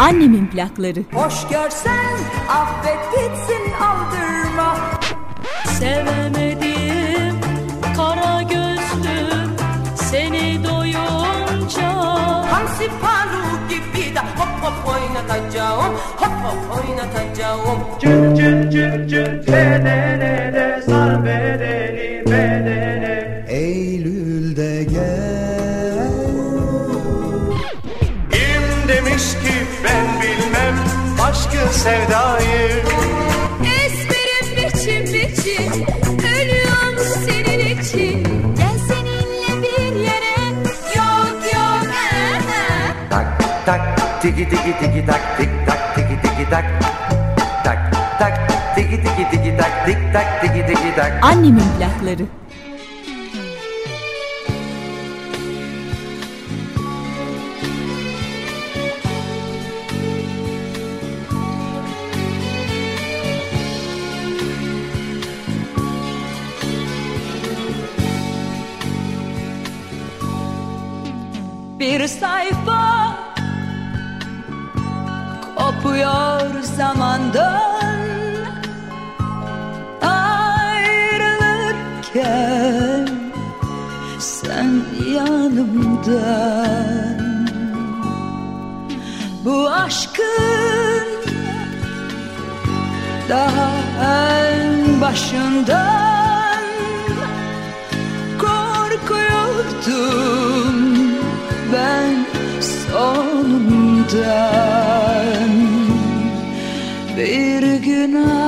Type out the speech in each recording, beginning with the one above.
Annemin plakları. Hoş görsen affet gitsin aldırma. Sevemedim kara gözlüm seni doyunca Hamsi palu gibi de hop hop oynatacağım. Hop hop oynatacağım. Cın cın cın cın tenene sar sevdayı Ezberim biçim biçim Ölüyorum senin için. Gel seninle bir yere Yok yok. Tak tak tiki tiki tiki tak tik tak tiki tiki tak. Tak tak tiki tiki tiki tak tik tak tiki tiki tak. Annemin plakları. Bir sayfa. Kopuyor zamandan ayrılırken sen yanımdan. Bu aşkın daha en başından sonumdan bir günah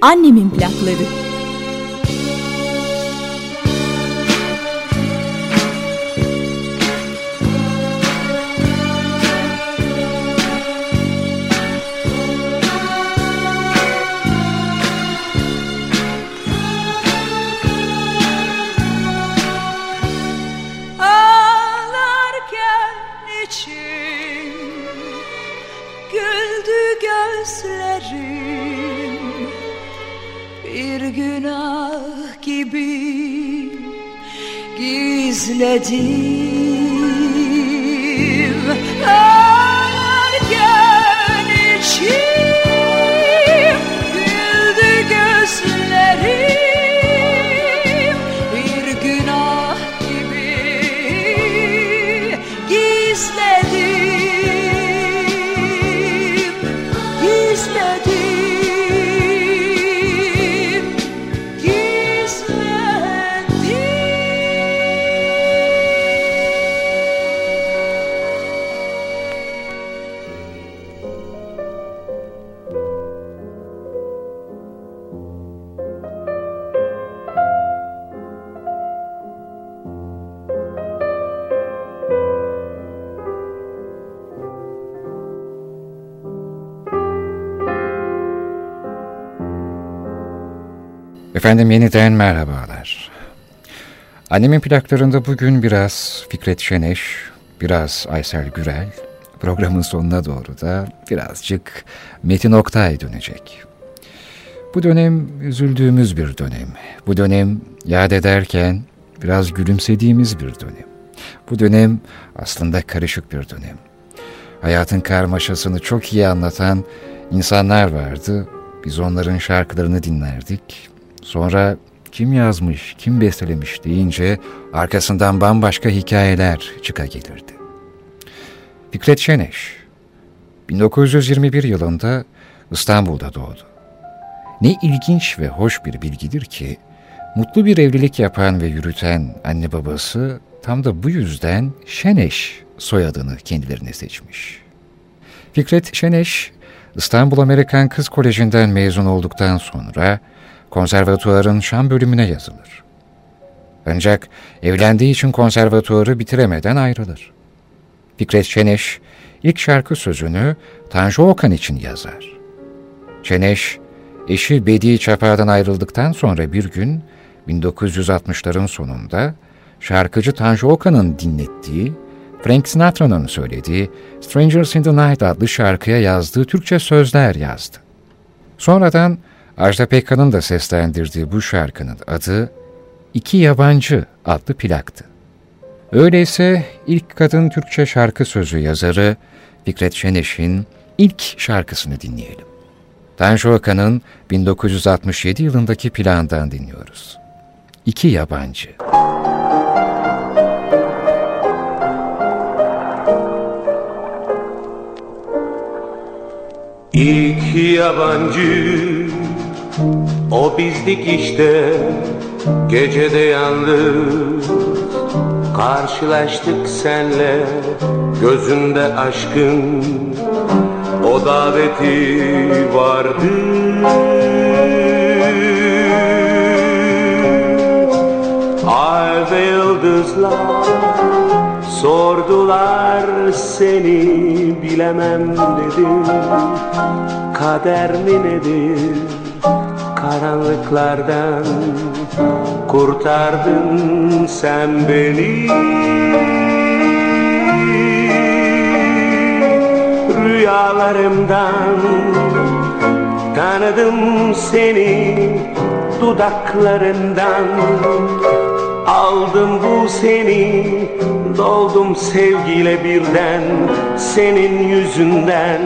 Annemin plakları. Efendim yeniden merhabalar. Annemin plaklarında bugün biraz Fikret Şeneş, biraz Aysel Gürel, programın sonuna doğru da birazcık Metin Oktay dönecek. Bu dönem üzüldüğümüz bir dönem. Bu dönem yad ederken biraz gülümsediğimiz bir dönem. Bu dönem aslında karışık bir dönem. Hayatın karmaşasını çok iyi anlatan insanlar vardı. Biz onların şarkılarını dinlerdik. Sonra kim yazmış, kim bestelemiş deyince arkasından bambaşka hikayeler çıka gelirdi. Fikret Şeneş 1921 yılında İstanbul'da doğdu. Ne ilginç ve hoş bir bilgidir ki mutlu bir evlilik yapan ve yürüten anne babası tam da bu yüzden Şeneş soyadını kendilerine seçmiş. Fikret Şeneş İstanbul Amerikan Kız Koleji'nden mezun olduktan sonra konservatuarın şan bölümüne yazılır. Ancak evlendiği için konservatuarı bitiremeden ayrılır. Fikret Çeneş ilk şarkı sözünü Tanju Okan için yazar. Çeneş, eşi Bedi Çapa'dan ayrıldıktan sonra bir gün 1960'ların sonunda şarkıcı Tanju Okan'ın dinlettiği, Frank Sinatra'nın söylediği Strangers in the Night adlı şarkıya yazdığı Türkçe sözler yazdı. Sonradan Ajda Pekkan'ın da seslendirdiği bu şarkının adı İki Yabancı adlı plaktı. Öyleyse ilk kadın Türkçe şarkı sözü yazarı Fikret Şeneş'in ilk şarkısını dinleyelim. Tanju Okan'ın 1967 yılındaki plandan dinliyoruz. İki Yabancı. İki yabancı o bizdik işte Gecede yalnız. Karşılaştık senle Gözünde aşkın. O daveti vardı. Ay ve yıldızlar Sordular seni bilemem dedim. Kader mi nedir karanlıklardan Kurtardın sen beni. Rüyalarımdan tanıdım seni dudaklarından Aldım bu seni. Doldum sevgiyle birden Senin yüzünden.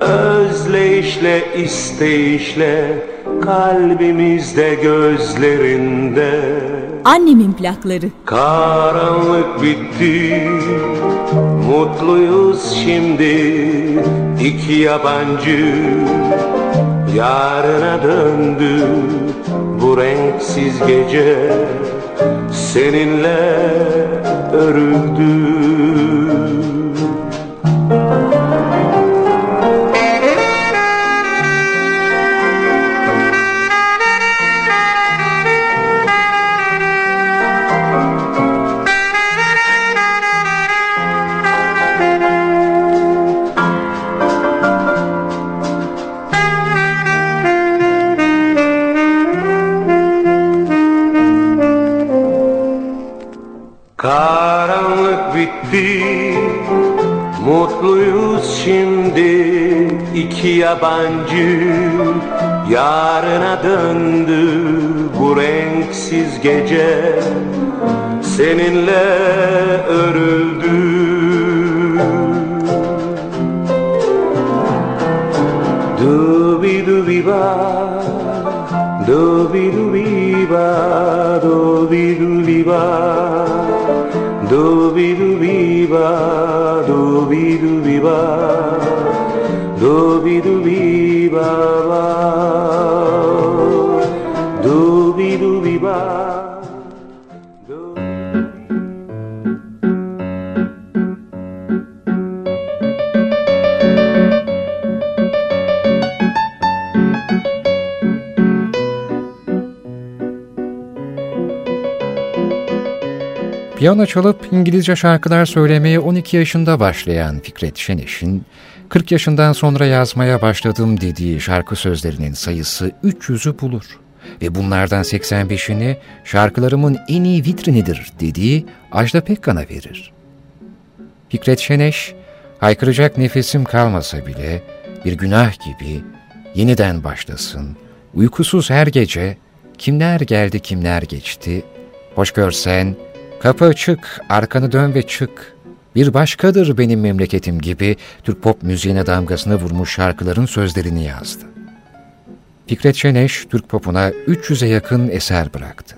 Özleyişle isteyişle Kalbimizde gözlerinde. Annemin plakları. Karanlık bitti. Mutluyuz şimdi. İki yabancı Yarına döndü. Bu renksiz gece Seninle örüldü iki yabancı Yarına döndü bu renksiz gece. Seninle örüldü. Dubi dubi ba Dubi dubi ba Dubi dubi ba Dubi dubi ba, dubi dubi ba, Piyano çalıp İngilizce şarkılar söylemeye 12 yaşında başlayan Fikret Şeneş'in 40 yaşından sonra yazmaya başladım dediği şarkı sözlerinin sayısı 300'ü bulur. ve bunlardan 85'ini şarkılarımın en iyi vitrinidir dediği Ajda Pekkan'a verir. Fikret Şeneş, haykıracak nefesim kalmasa bile bir günah gibi yeniden başlasın, uykusuz her gece kimler geldi kimler geçti, hoş görsen kapı açık arkanı dön ve çık, bir başkadır benim memleketim gibi Türk pop müziğine damgasını vurmuş şarkıların sözlerini yazdı. Fikret Şeneş, Türk popuna 300'e yakın eser bıraktı.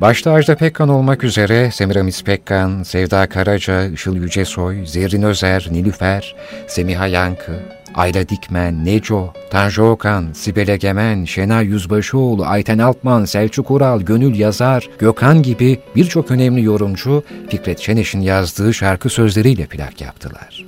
Başta Ajda Pekkan olmak üzere Semiramis Pekkan, Sevda Karaca, Işıl Yücesoy, Zerrin Özer, Nilüfer, Semiha Yankı, Ayla Dikmen, Neco, Tanju Okan, Sibel Egemen, Şenay Yüzbaşıoğlu, Ayten Altman, Selçuk Ural, Gönül Yazar, Gökhan gibi birçok önemli yorumcu Fikret Şeneş'in yazdığı şarkı sözleriyle plak yaptılar.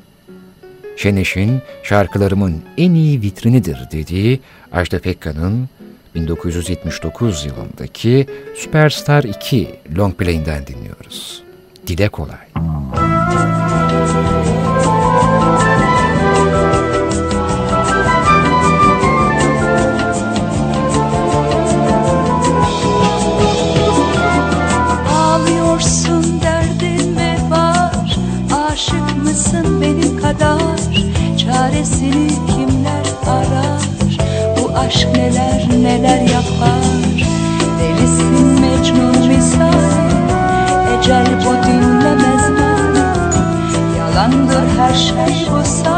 Şeneş'in şarkılarımın en iyi vitrinidir dediği Ajda Pekkan'ın 1979 yılındaki Superstar 2 long play'inden dinliyoruz. Dile kolay. Ağlıyorsun kadar Çaresini kimler arar? Bu aşk neler neler yapar? Delisin Mecnun misali Ecel bu dinlemez mi Yalandır her şey bu sahi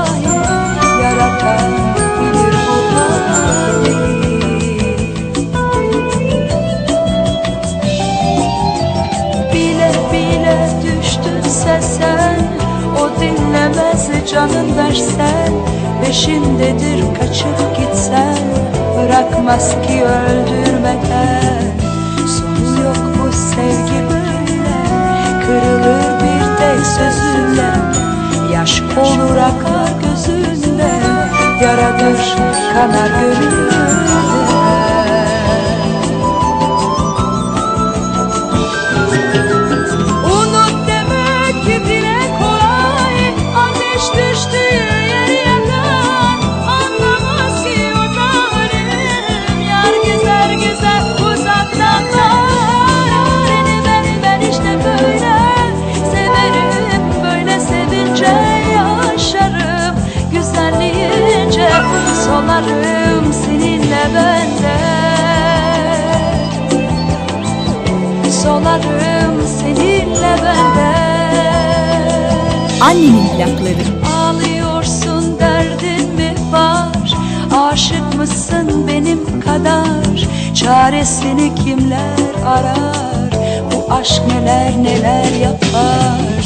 canın versen Peşindedir kaçıp gitsen. Bırakmaz ki öldürmeden. Sonu yok bu sevgi böyle. Kırılır bir tek sözünle Yaş olur akar gözünde. Yaradır kanar gönlünde solarım seninle bende. Solarım seninle bende. Annemin plakları. Ağlıyorsun derdin mi var? Aşık mısın benim kadar? Çaresini kimler arar? Bu aşk neler neler yapar?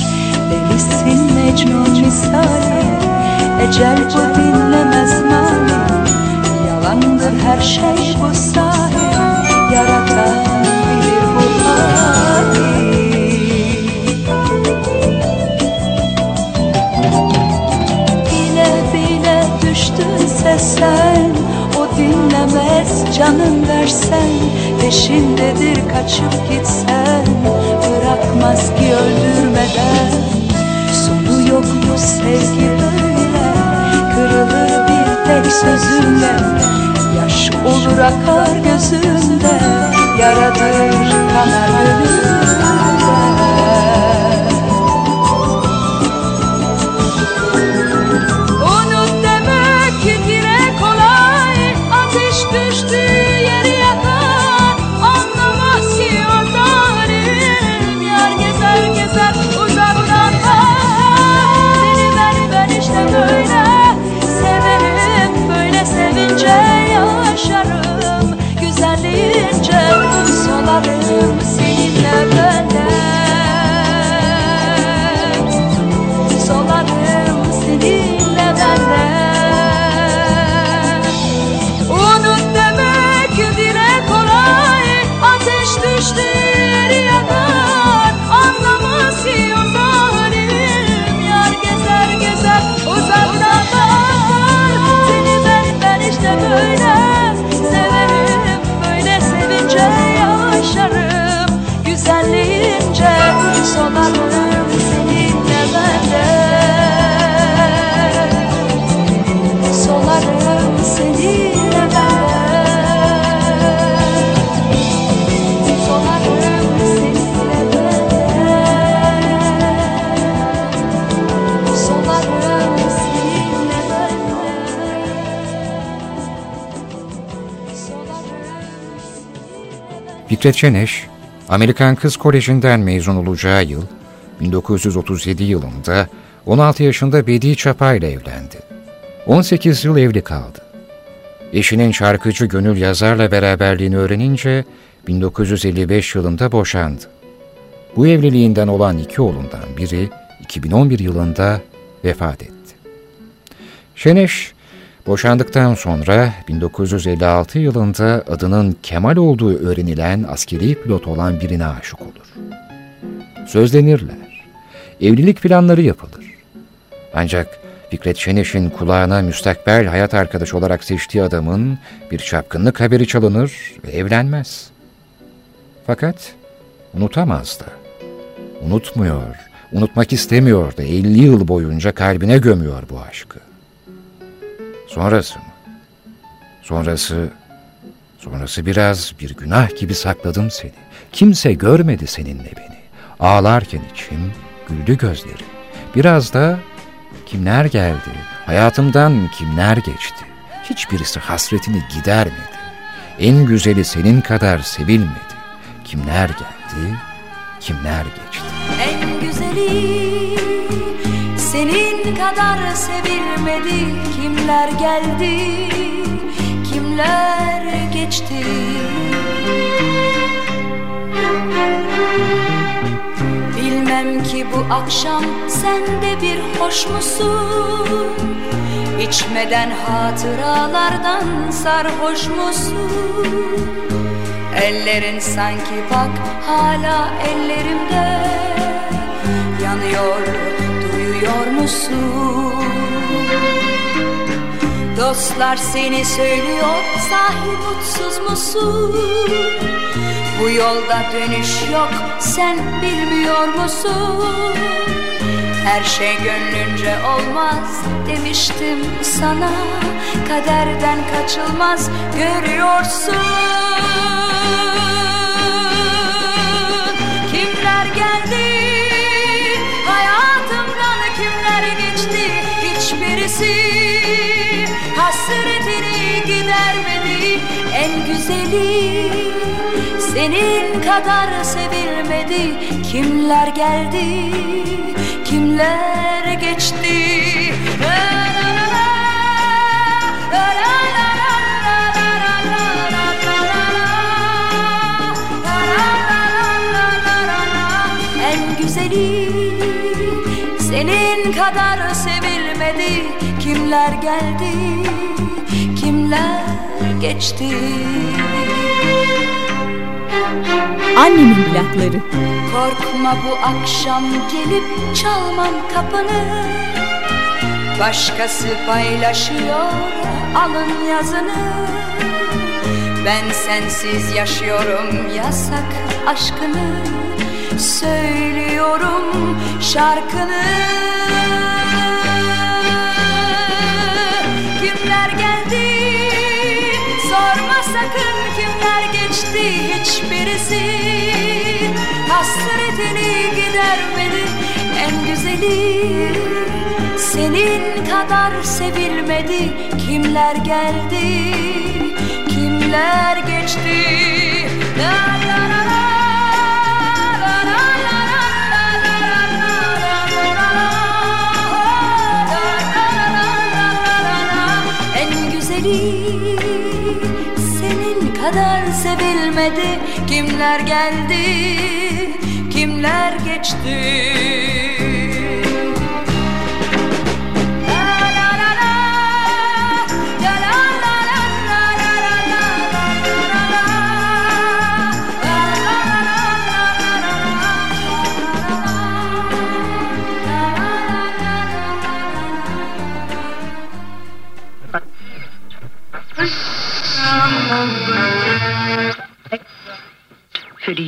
Delisin Mecnun misali. Ecel bu dinlemez Yalandır her şey bu sahi Yaratan bilir bu hali Bile bile düştünse sen O dinlemez canın versen. Peşindedir kaçıp gitsen Bırakmaz ki öldürmeden. Sonu yok bu sevgi böyle Kırılır bir tek sözünle olur akar gözünde Yaradır kanar gönlünde solarım seninle Fikret Çeneş, Amerikan Kız Koleji'nden mezun olacağı yıl, 1937 yılında 16 yaşında Bedi Çapa ile evlendi. 18 yıl evli kaldı. Eşinin şarkıcı Gönül Yazar'la beraberliğini öğrenince 1955 yılında boşandı. Bu evliliğinden olan iki oğlundan biri 2011 yılında vefat etti. Şeneş, boşandıktan sonra 1956 yılında adının Kemal olduğu öğrenilen askeri pilot olan birine aşık olur. Sözlenirler, evlilik planları yapılır. Ancak Fikret Şeneş'in kulağına müstakbel hayat arkadaşı olarak seçtiği adamın bir çapkınlık haberi çalınır ve evlenmez. Fakat unutamaz da. Unutmuyor, unutmak istemiyor da 50 yıl boyunca kalbine gömüyor bu aşkı. Sonrası mı? Sonrası, sonrası biraz bir günah gibi sakladım seni. Kimse görmedi seninle beni. Ağlarken içim, güldü gözlerim. Biraz da kimler geldi, hayatımdan kimler geçti. Hiçbirisi hasretini gidermedi. En güzeli senin kadar sevilmedi. Kimler geldi, kimler geçti. En güzeli senin kadar sevilmedi Kimler geldi, kimler geçti? Bilmem ki bu akşam sen de bir hoş musun? İçmeden hatıralardan sarhoş musun? Ellerin sanki bak hala ellerimde Yanıyor duyuyor musun? Dostlar seni söylüyor sahi mutsuz musun? Bu yolda dönüş yok sen bilmiyor musun? Her şey gönlünce olmaz demiştim sana Kaderden kaçılmaz görüyorsun güzeli Senin kadar sevilmedi Kimler geldi Kimler geçti En güzeli Senin kadar sevilmedi Kimler geldi Kimler geçti. Annemin plakları. Korkma bu akşam gelip çalmam kapını. Başkası paylaşıyor alın yazını. Ben sensiz yaşıyorum yasak aşkını. Söylüyorum şarkını hiçbirisi Hasretini gidermedi en güzeli. Senin kadar sevilmedi kimler geldi kimler geçti La sevilmedi Kimler geldi kimler geçti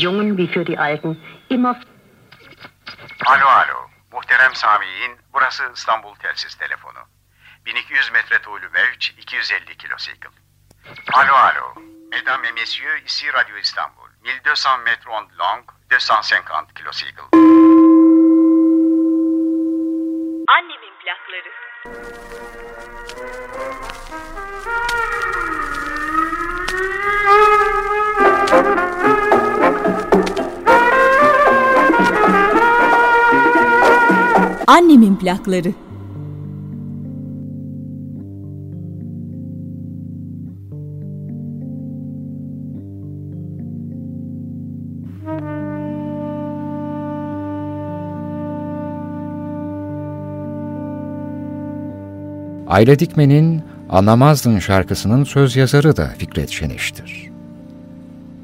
Jungen wie für die Alten immer Alo alo. Muhterem Sami'in burası İstanbul Telsiz Telefonu. 1200 metre tuğlu mevç 250 kilosikl. Alo alo. Mesdames et messieurs, ici Radio İstanbul. 1200 mètres ondes longues, 250 kilosikl. Annemin plakları. Annemin plakları. Ayla Dikmen'in Anlamazdın şarkısının söz yazarı da Fikret Şeniş'tir.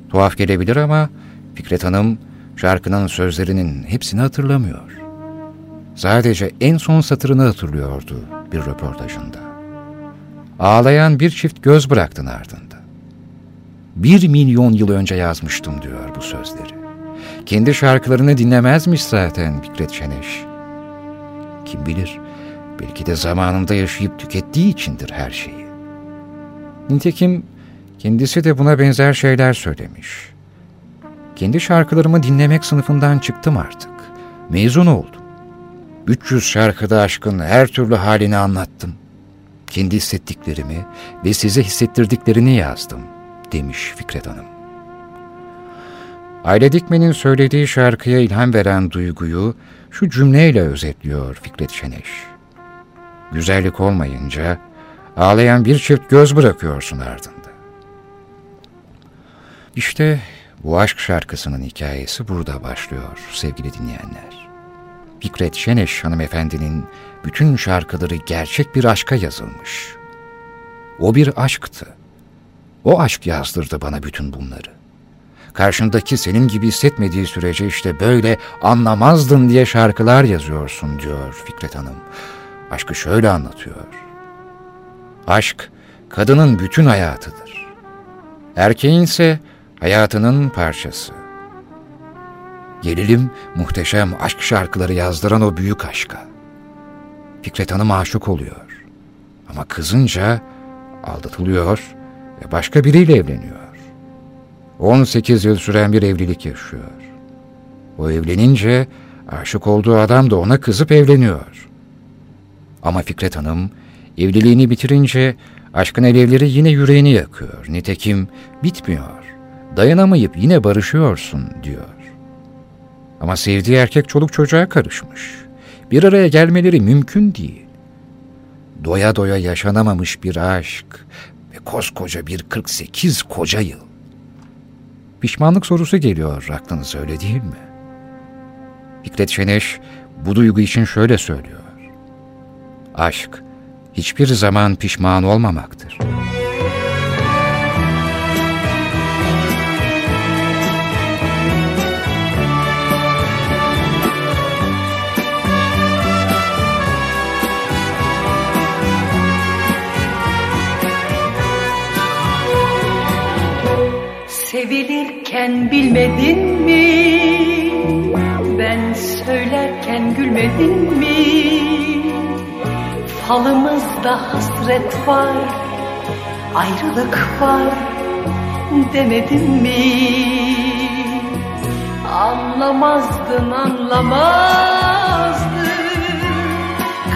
Tuhaf gelebilir ama Fikret Hanım şarkının sözlerinin hepsini hatırlamıyor. Sadece en son satırını hatırlıyordu bir röportajında. Ağlayan bir çift göz bıraktın ardında. Bir milyon yıl önce yazmıştım diyor bu sözleri. Kendi şarkılarını dinlemezmiş zaten Fikret Şeneş. Kim bilir belki de zamanında yaşayıp tükettiği içindir her şeyi. Nitekim kendisi de buna benzer şeyler söylemiş. Kendi şarkılarımı dinlemek sınıfından çıktım artık. Mezun oldum. 300 şarkıda aşkın her türlü halini anlattım. Kendi hissettiklerimi ve size hissettirdiklerini yazdım, demiş Fikret Hanım. Aile Dikmen'in söylediği şarkıya ilham veren duyguyu şu cümleyle özetliyor Fikret Şeneş. Güzellik olmayınca ağlayan bir çift göz bırakıyorsun ardında. İşte bu aşk şarkısının hikayesi burada başlıyor sevgili dinleyenler. Fikret Şeneş hanımefendinin bütün şarkıları gerçek bir aşka yazılmış. O bir aşktı. O aşk yazdırdı bana bütün bunları. Karşındaki senin gibi hissetmediği sürece işte böyle anlamazdın diye şarkılar yazıyorsun diyor Fikret Hanım. Aşkı şöyle anlatıyor. Aşk, kadının bütün hayatıdır. Erkeğin ise hayatının parçası. Gelelim muhteşem aşk şarkıları yazdıran o büyük aşka. Fikret Hanım aşık oluyor. Ama kızınca aldatılıyor ve başka biriyle evleniyor. 18 yıl süren bir evlilik yaşıyor. O evlenince aşık olduğu adam da ona kızıp evleniyor. Ama Fikret Hanım evliliğini bitirince aşkın alevleri yine yüreğini yakıyor. Nitekim bitmiyor. Dayanamayıp yine barışıyorsun diyor. Ama sevdiği erkek çoluk çocuğa karışmış. Bir araya gelmeleri mümkün değil. Doya doya yaşanamamış bir aşk ve koskoca bir 48 koca yıl. Pişmanlık sorusu geliyor aklınıza öyle değil mi? Fikret Şeneş bu duygu için şöyle söylüyor. Aşk hiçbir zaman pişman olmamaktır. Sevilirken bilmedin mi? Ben söylerken gülmedin mi? Falımızda hasret var, ayrılık var demedin mi? Anlamazdın anlamazdın,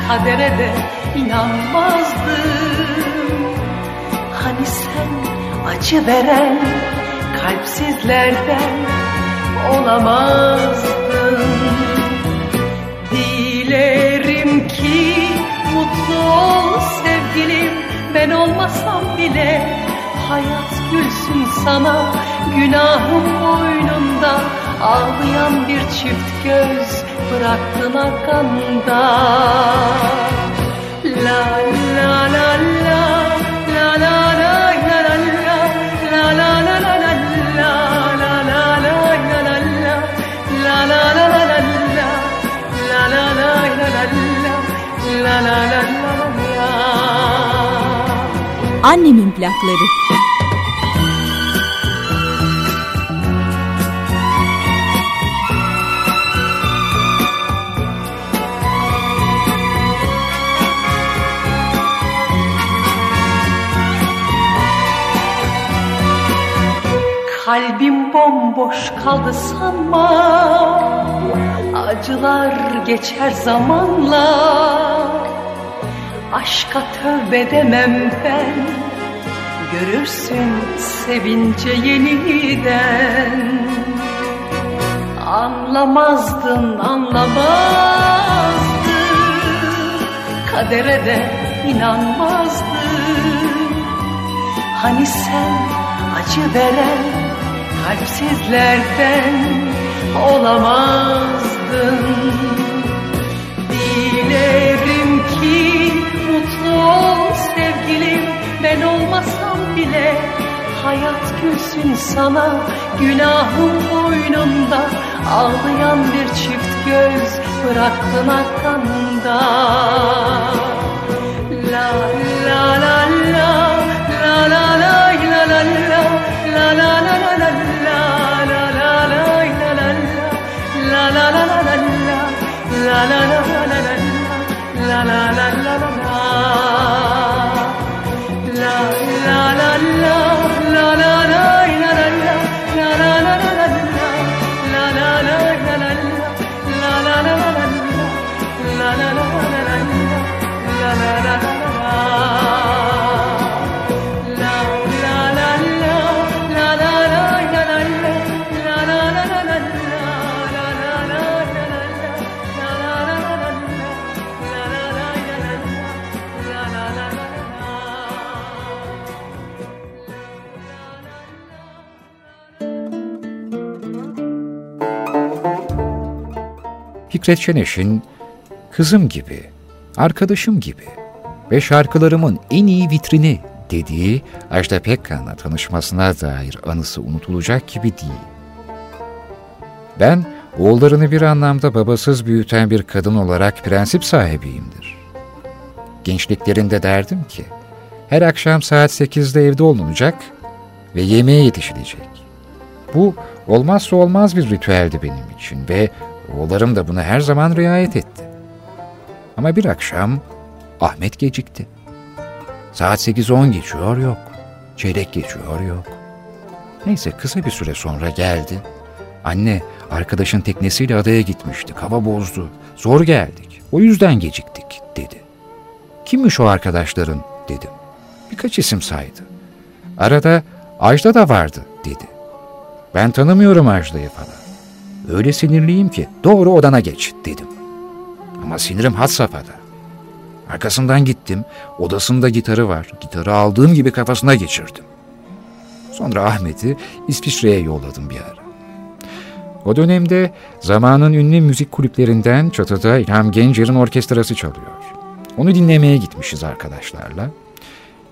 kadere de inanmazdın. Hani sen acı veren kalpsizlerden olamazdın. Dilerim ki mutlu ol sevgilim. Ben olmasam bile hayat gülsün sana. Günahım boynunda ağlayan bir çift göz Bıraktın arkanda La la la la la Annemin plakları. Kalbim bomboş kaldı sanma Acılar geçer zamanla Aşka tövbe demem ben. Görürsün sevince yeniden. Anlamazdın anlamazdın. Kadere de inanmazdım Hani sen acı veren kalpsizlerden olamazdın. Dilerim ki ol sevgilim ben olmasam bile Hayat gülsün sana günahım boynunda Ağlayan bir çift göz bıraktın arkamda La la la la la la la la la la la la la la la la la la Fikret Şeneş'in kızım gibi, arkadaşım gibi ve şarkılarımın en iyi vitrini dediği Ajda Pekkan'la tanışmasına dair anısı unutulacak gibi değil. Ben oğullarını bir anlamda babasız büyüten bir kadın olarak prensip sahibiyimdir. Gençliklerinde derdim ki, her akşam saat 8'de evde olunacak ve yemeğe yetişilecek. Bu olmazsa olmaz bir ritüeldi benim için ve oğullarım da buna her zaman riayet etti. Ama bir akşam Ahmet gecikti. Saat 8-10 geçiyor yok. Çeyrek geçiyor yok. Neyse kısa bir süre sonra geldi. Anne arkadaşın teknesiyle adaya gitmiştik. Hava bozdu. Zor geldik. O yüzden geciktik dedi. Kimmiş o arkadaşların dedim. Birkaç isim saydı. Arada Ajda da vardı dedi. Ben tanımıyorum Ajda'yı falan. Öyle sinirliyim ki doğru odana geç dedim. Ama sinirim had safhada. Arkasından gittim. Odasında gitarı var. Gitarı aldığım gibi kafasına geçirdim. Sonra Ahmet'i İsviçre'ye yolladım bir ara. O dönemde zamanın ünlü müzik kulüplerinden çatıda İlham Gencer'in orkestrası çalıyor. Onu dinlemeye gitmişiz arkadaşlarla.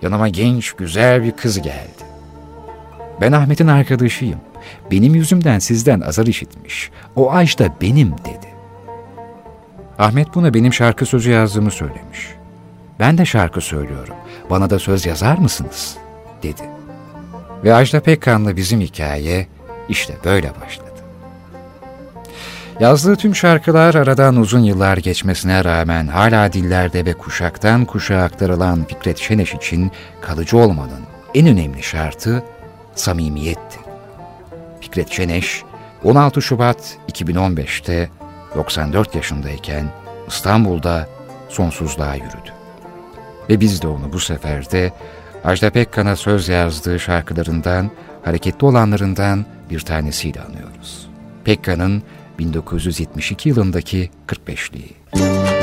Yanıma genç, güzel bir kız geldi. Ben Ahmet'in arkadaşıyım. Benim yüzümden sizden azar işitmiş. O Ajda benim dedi. Ahmet buna benim şarkı sözü yazdığımı söylemiş. Ben de şarkı söylüyorum. Bana da söz yazar mısınız? dedi. Ve Ajda Pekkan'la bizim hikaye işte böyle başladı. Yazdığı tüm şarkılar aradan uzun yıllar geçmesine rağmen hala dillerde ve kuşaktan kuşağa aktarılan Fikret Şeneş için kalıcı olmanın en önemli şartı samimiyetti. Fikret Şeneş 16 Şubat 2015'te 94 yaşındayken İstanbul'da sonsuzluğa yürüdü. Ve biz de onu bu sefer de Ajda Pekkan'a söz yazdığı şarkılarından, hareketli olanlarından bir tanesiyle anıyoruz. Pekkan'ın 1972 yılındaki 45'liği. Kendim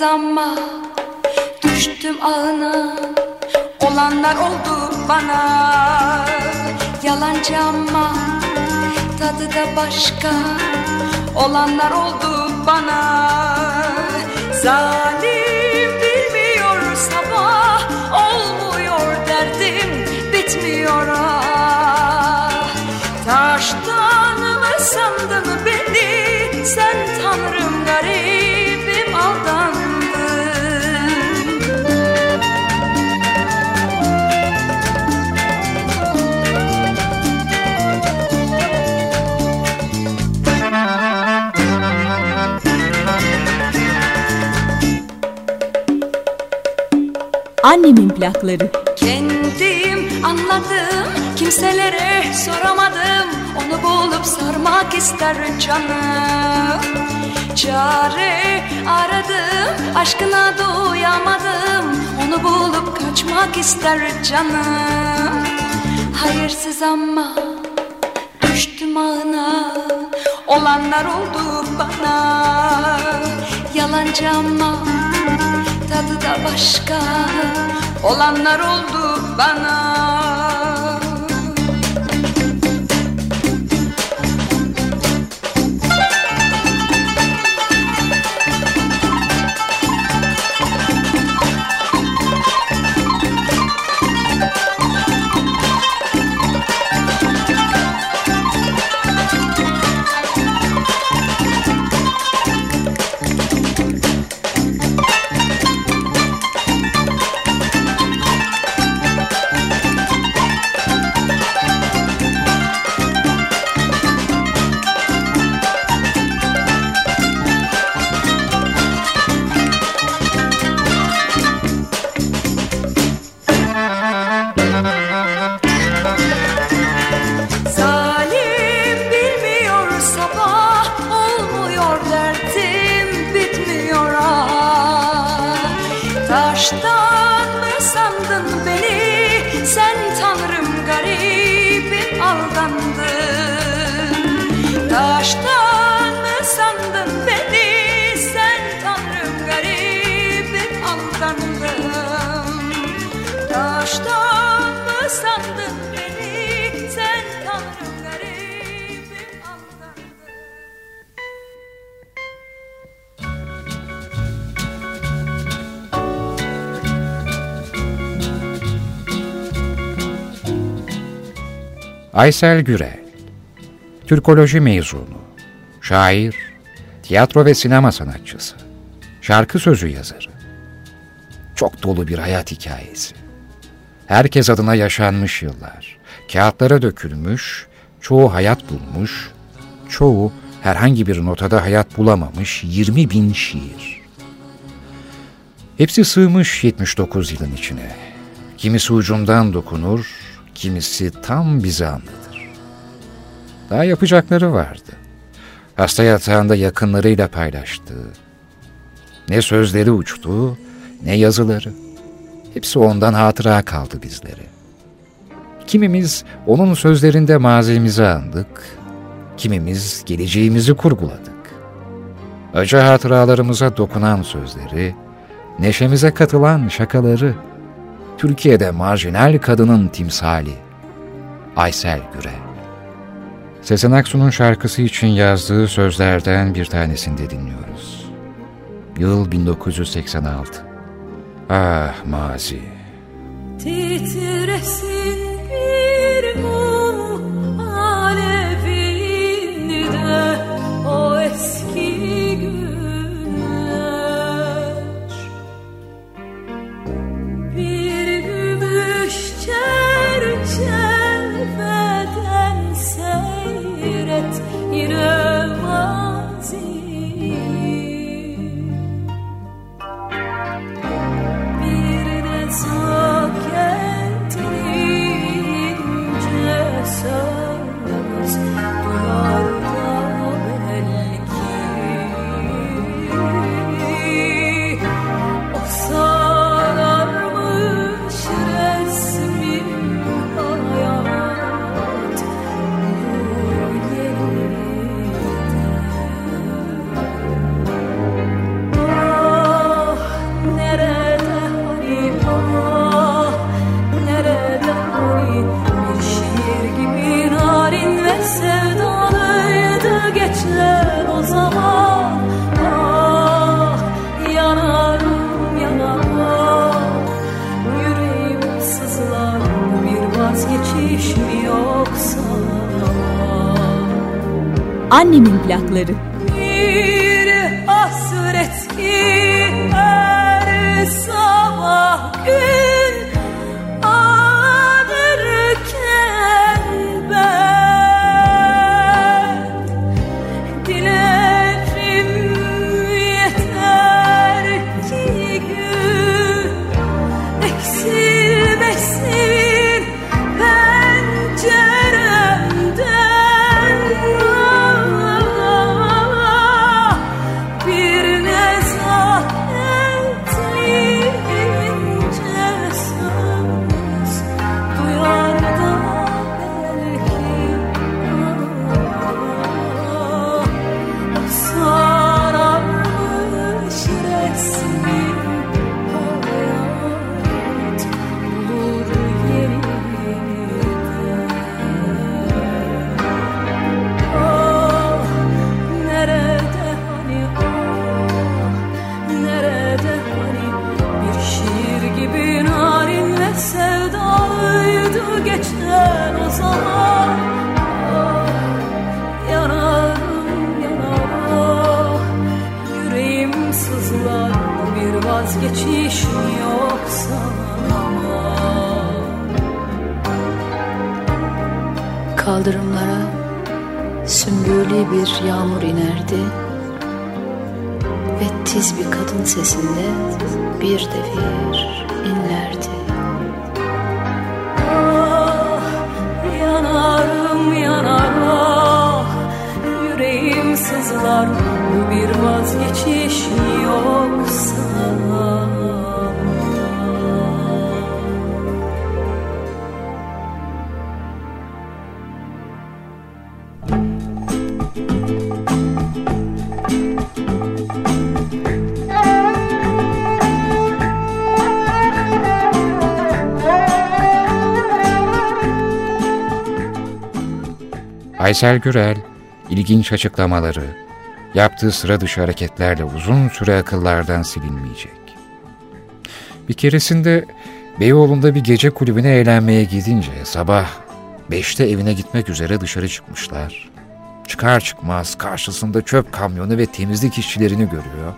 Hayırsız ama düştüm ağına Olanlar oldu bana. Yalancı ama tadı da başka. Olanlar oldu bana. Zalim bilmiyor sabah Olmuyor derdim bitmiyor ah. Taştan mı sandın beni Sen tanrım garibim Annemin plakları. Kendim anladım kimselere soramadım. Onu bulup sarmak ister canım. Çare aradım aşkına doyamadım. Onu bulup kaçmak ister canım. Hayırsız ama düştüm ağına Olanlar oldu bana. Yalancı ama tadı da başka. Olanlar oldu bana Aysel Gürel, Türkoloji mezunu, şair, tiyatro ve sinema sanatçısı, şarkı sözü yazarı. Çok dolu bir hayat hikayesi. Herkes adına yaşanmış yıllar, kağıtlara dökülmüş, çoğu hayat bulmuş, çoğu herhangi bir notada hayat bulamamış 20 bin şiir. Hepsi sığmış 79 yılın içine. Kimisi ucundan dokunur, kimisi tam bize anlatır. Daha yapacakları vardı. Hasta yatağında yakınlarıyla paylaştığı. Ne sözleri uçtu, ne yazıları. Hepsi ondan hatıra kaldı bizlere. Kimimiz onun sözlerinde mazimizi andık, kimimiz geleceğimizi kurguladık. Acı hatıralarımıza dokunan sözleri, neşemize katılan şakaları, Türkiye'de marjinal kadının timsali, Aysel Gürel. Sezen Aksu'nun şarkısı için yazdığı sözlerden bir tanesini dinliyoruz. Yıl 1986. Ah mazi. Titresin bir mum alevinde o eski Annemin plakları. bir hasret ki her sabah gün ağlarken sümbülü bir yağmur inerdi Ve tiz bir kadın sesinde bir devir inlerdi. Ah yanarım yanar ah Yüreğim sızlar. Bir vazgeçiş yoksa Aysel Gürel, ilginç açıklamaları, yaptığı sıra dışı hareketlerle uzun süre akıllardan silinmeyecek. Bir keresinde Beyoğlu'nda bir gece kulübüne eğlenmeye gidince sabah beşte evine gitmek üzere dışarı çıkmışlar. Çıkar çıkmaz karşısında çöp kamyonu ve temizlik işçilerini görüyor.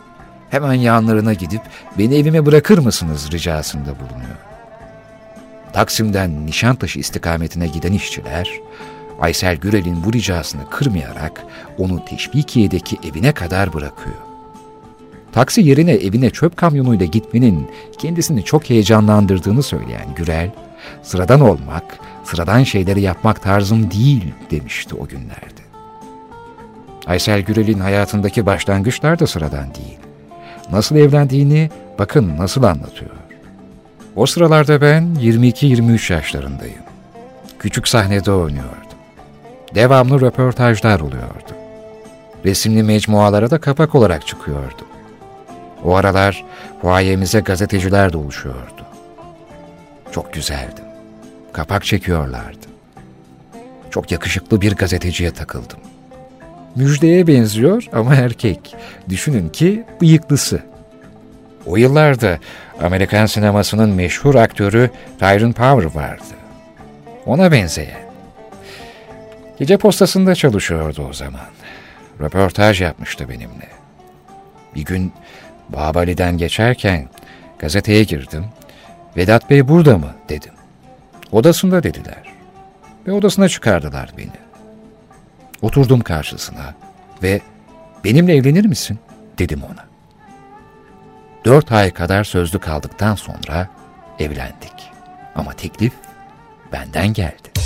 Hemen yanlarına gidip beni evime bırakır mısınız ricasında bulunuyor. Taksim'den Nişantaşı istikametine giden işçiler, Aysel Gürel'in bu ricasını kırmayarak onu Teşvikiye'deki evine kadar bırakıyor. Taksi yerine evine çöp kamyonuyla gitmenin kendisini çok heyecanlandırdığını söyleyen Gürel, sıradan olmak, sıradan şeyleri yapmak tarzım değil demişti o günlerde. Aysel Gürel'in hayatındaki başlangıçlar da sıradan değil. Nasıl evlendiğini bakın nasıl anlatıyor. O sıralarda ben 22-23 yaşlarındayım. Küçük sahnede oynuyordum. Devamlı röportajlar oluyordu. Resimli mecmualara da kapak olarak çıkıyordum. O aralar fuayemize gazeteciler doluşuyordu. Çok güzeldim. Kapak çekiyorlardı. Çok yakışıklı bir gazeteciye takıldım. Müjdeye benziyor ama erkek. Düşünün ki bıyıklısı. O yıllarda Amerikan sinemasının meşhur aktörü Tyrone Power vardı. Ona benzeyen. Gece postasında çalışıyordu o zaman. Röportaj yapmıştı benimle. Bir gün Babali'den geçerken gazeteye girdim. Vedat Bey burada mı dedim. Odasında dediler. Ve odasına çıkardılar beni. Oturdum karşısına ve benimle evlenir misin dedim ona. Dört ay kadar sözlü kaldıktan sonra evlendik. Ama teklif benden geldi.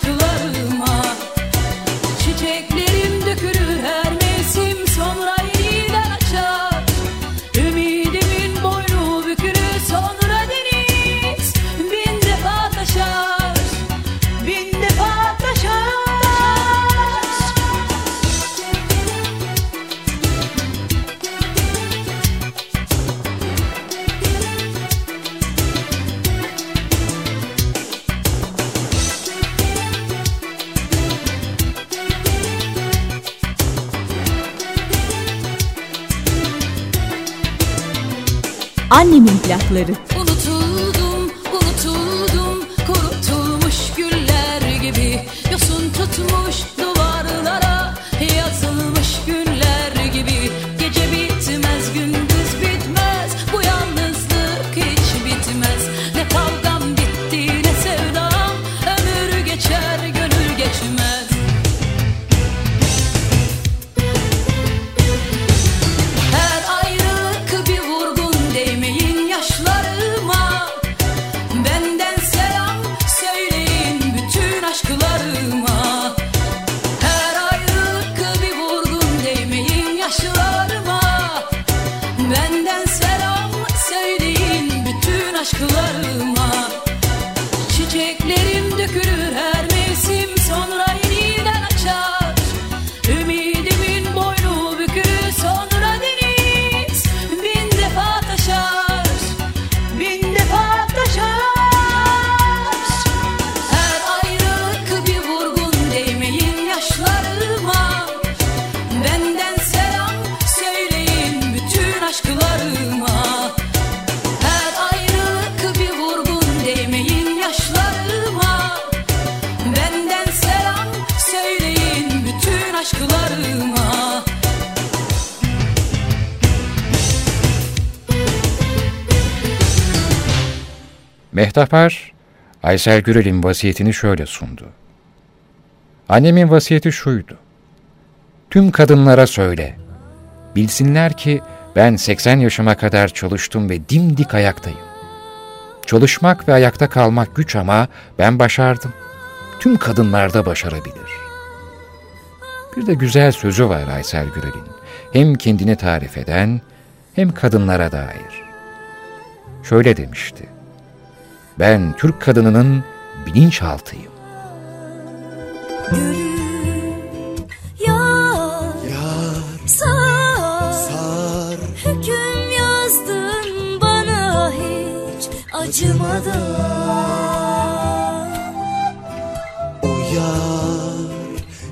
Bütün Annemin Mehtapar, Aysel Gürel'in vasiyetini şöyle sundu. Annemin vasiyeti şuydu. Tüm kadınlara söyle. Bilsinler ki ben 80 yaşıma kadar çalıştım ve dimdik ayaktayım. Çalışmak ve ayakta kalmak güç ama ben başardım. Tüm kadınlar da başarabilir. Bir de güzel sözü var Aysel Gürel'in. Hem kendini tarif eden hem kadınlara dair. Şöyle demişti. Ben Türk kadınının bilinçaltıyım. Yar, sar, hüküm yazdın bana hiç acımadan. O yar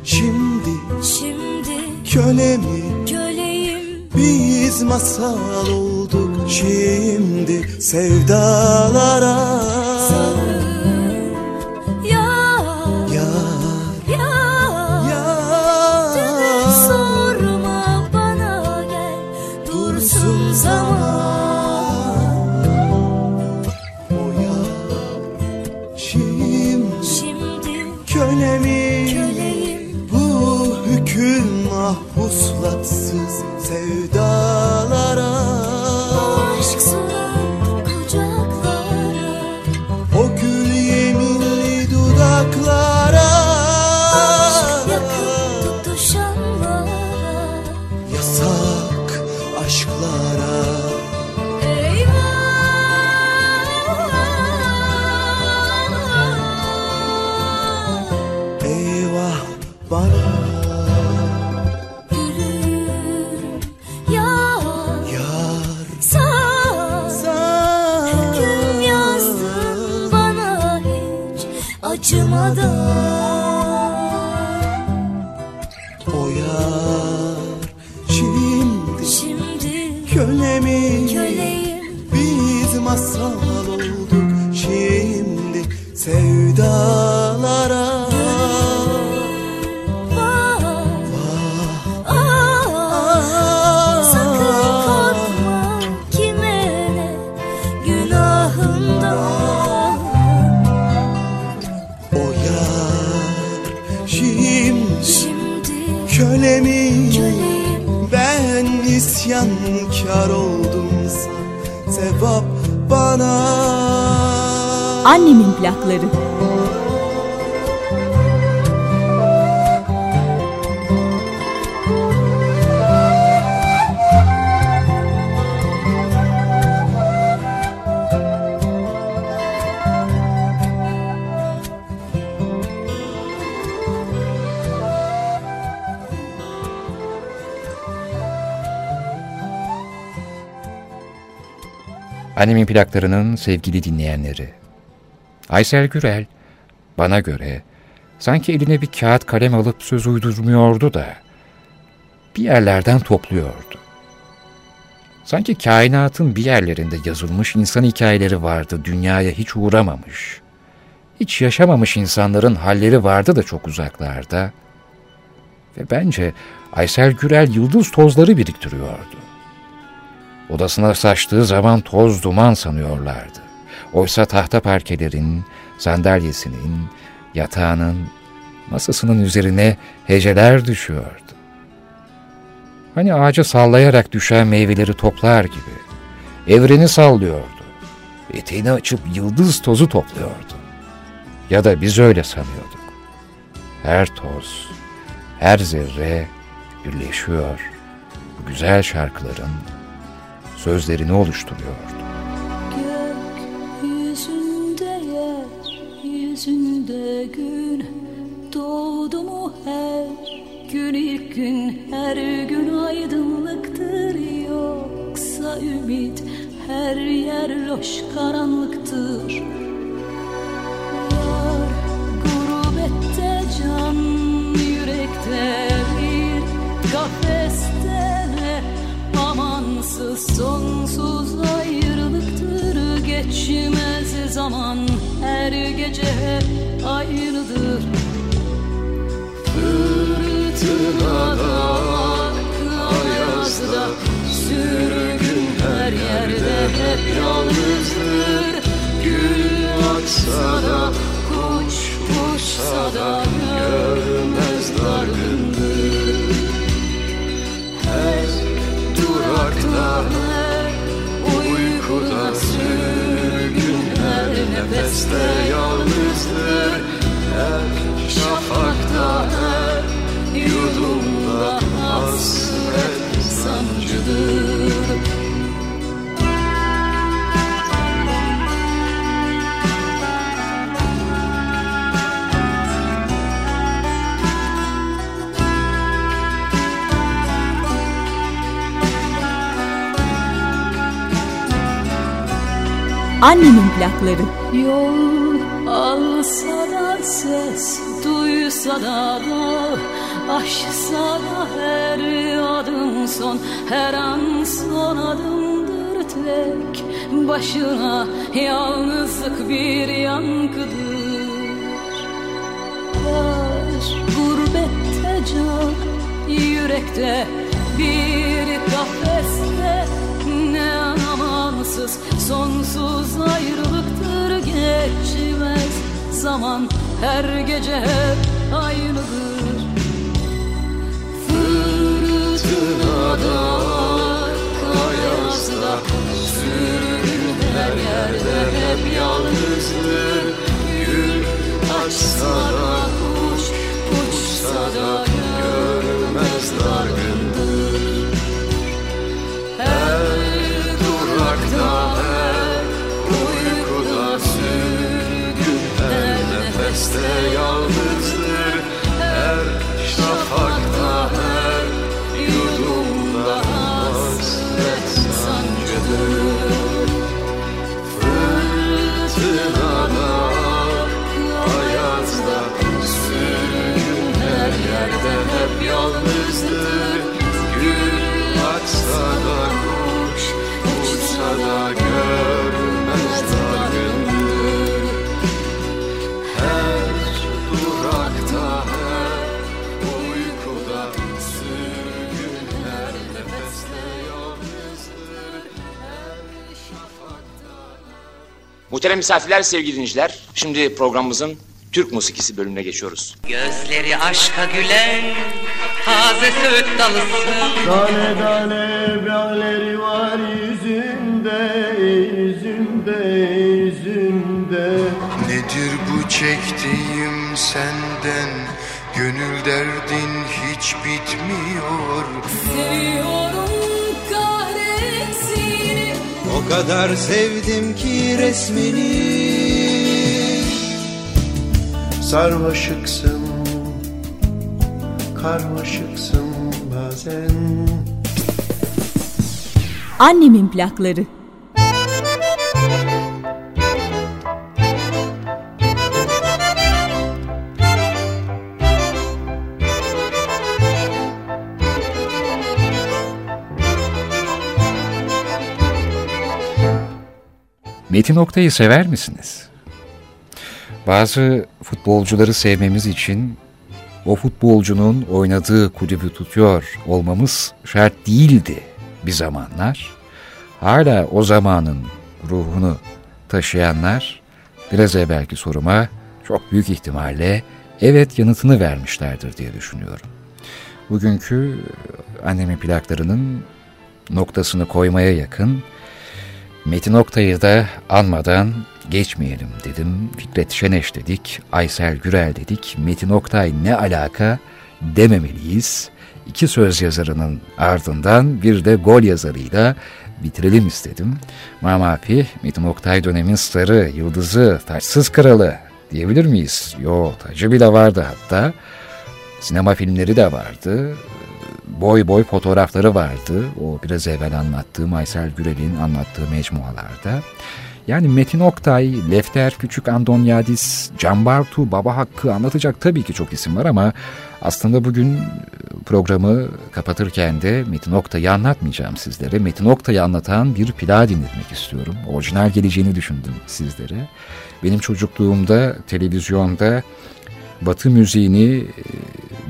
şimdi Şimdi köle mi? köleyim, Biz masal olduk şimdi sevdalara yar, Yar, yar. Dönüp yar sorma bana gel, dursun zaman. O yar şimdi Şimdi köle mi? köleyim, Bu hüküm mahpuslatsız sevdalara Annemin plakları. Annemin plaklarının sevgili dinleyenleri. Aysel Gürel, bana göre sanki eline bir kağıt kalem alıp söz uydurmuyordu da bir yerlerden topluyordu. Sanki kainatın bir yerlerinde yazılmış insan hikayeleri vardı, dünyaya hiç uğramamış. Hiç yaşamamış insanların halleri vardı da çok uzaklarda. Ve bence Aysel Gürel yıldız tozları biriktiriyordu. Odasına saçtığı zaman toz duman sanıyorlardı. Oysa tahta parkelerin, sandalyesinin, yatağının, masasının üzerine heceler düşüyordu. Hani ağaca sallayarak düşen meyveleri toplar gibi. Evreni sallıyordu. Eteğini açıp yıldız tozu topluyordu. Ya da biz öyle sanıyorduk. Her toz, her zerre birleşiyor. Bu güzel şarkıların sözlerini oluşturuyordu. Gün ilk gün Her gün aydınlıktır. Yoksa ümit her yer loş karanlıktır. Yar gurbette can yürekte bir kafeste ne Amansız sonsuz ayrılıktır. Geçmez zaman her gece hep aynıdır Fırtınada, ayazda. Sürgün her yerde hep yalnızdır. Gül açsa da, kuş uçsa da Görmez dargındır. Her durakta, uykuda Sürgün her nefeste yalnızdır. Her şafakta, Annemin plakları. Yol alsa da ses duysa da dağ Aşsa da her adım son her an son adımdır tek Başına. Yalnızlık bir yankıdır. Var gurbette can yürekte bir kafeste amansız sonsuz ayrılıktır geçmez zaman. Her gece hep aynıdır. Fırtınada kayazda sürgün her yerde hep yalnızdır. Gül açsa da kuş uçsa da nefeste yalnızdır her Muhterem misafirler, sevgili dinleyiciler. Şimdi programımızın Türk musikisi bölümüne geçiyoruz. Gözleri aşka gülen taze söğüt dalısın Tane tane balleri var yüzünde, yüzünde, yüzünde Nedir bu çektiğim senden Gönül derdin hiç bitmiyor Seviyorum O kadar sevdim ki resmini Sarmaşıksın Karmaşıksın bazen Annemin plakları. Metin Oktay'ı sever misiniz? Bazı futbolcuları sevmemiz için o futbolcunun oynadığı kulübü tutuyor olmamız şart değildi bir zamanlar. Hala o zamanın ruhunu taşıyanlar biraz evvelki soruma çok büyük ihtimalle evet yanıtını vermişlerdir diye düşünüyorum. Bugünkü annemin plaklarının noktasını koymaya yakın Metin Oktay'ı da anmadan geçmeyelim dedim. Fikret Şeneş dedik, Aysel Gürel dedik. Metin Oktay ne alaka dememeliyiz. İki söz yazarının ardından bir de gol yazarıyla bitirelim istedim. Mamafi, Metin Oktay dönemin starı, yıldızı, taçsız kralı diyebilir miyiz? Yo, tacı bile vardı hatta. Sinema filmleri de vardı. Boy boy fotoğrafları vardı. O biraz evvel anlattığım Aysel Gürel'in anlattığı mecmualarda. Yani Metin Oktay, Lefter Küçük Andonyadis, Can Bartu, Baba Hakkı anlatacak tabii ki çok isim var ama aslında bugün programı kapatırken de Metin Oktay'ı anlatmayacağım sizlere. Metin Oktay'ı anlatan bir plağı dinletmek istiyorum. Orijinal geleceğini düşündüm sizlere. Benim çocukluğumda televizyonda Batı müziğini e,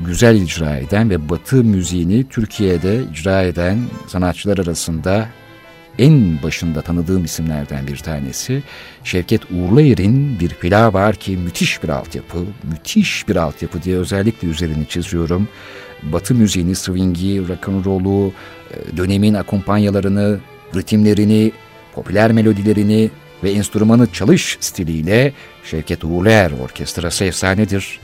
güzel icra eden ve Batı müziğini Türkiye'de icra eden sanatçılar arasında en başında tanıdığım isimlerden bir tanesi Şevket Uğurlayer'in bir plağı var ki müthiş bir altyapı, müthiş bir altyapı diye özellikle üzerini çiziyorum. Batı müziğini, swing'i, rock'n'roll'u, e, dönemin akompanyalarını, ritimlerini, popüler melodilerini ve enstrümanı çalış stiliyle Şevket Uğurlayer Orkestrası efsanedir.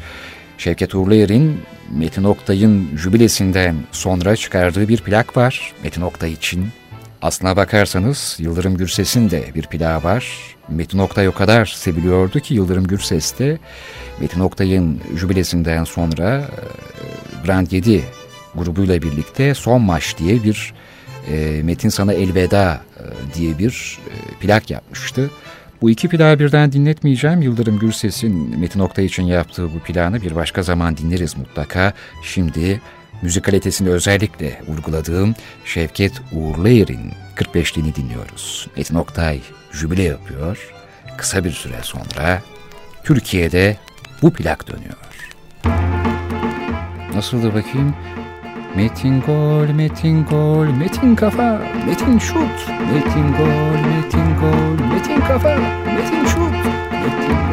Şevket Uğurlayer'in Metin Oktay'ın jübilesinden sonra çıkardığı bir plak var Metin Oktay için. Aslına bakarsanız Yıldırım Gürses'in de bir plağı var. Metin Oktay o kadar seviliyordu ki Yıldırım Gürses de Metin Oktay'ın jübilesinden sonra e, Grand 7 grubuyla birlikte Son Maç diye bir e, Metin Sana Elveda e, diye bir plak yapmıştı. Bu iki plağı birden dinletmeyeceğim. Yıldırım Gürses'in Metin Oktay için yaptığı bu planı bir başka zaman dinleriz mutlaka. Şimdi müzikalitesini özellikle vurguladığım Şevket Uğurlayer'in 45'liğini dinliyoruz. Metin Oktay jübile yapıyor. Kısa bir süre sonra Türkiye'de bu plak dönüyor. Nasıldı bakayım? Metin gol, Metin gol, Metin kafa, Metin şut. Metin gol, Metin gol, Metin kafa, Metin şut. Metin gol.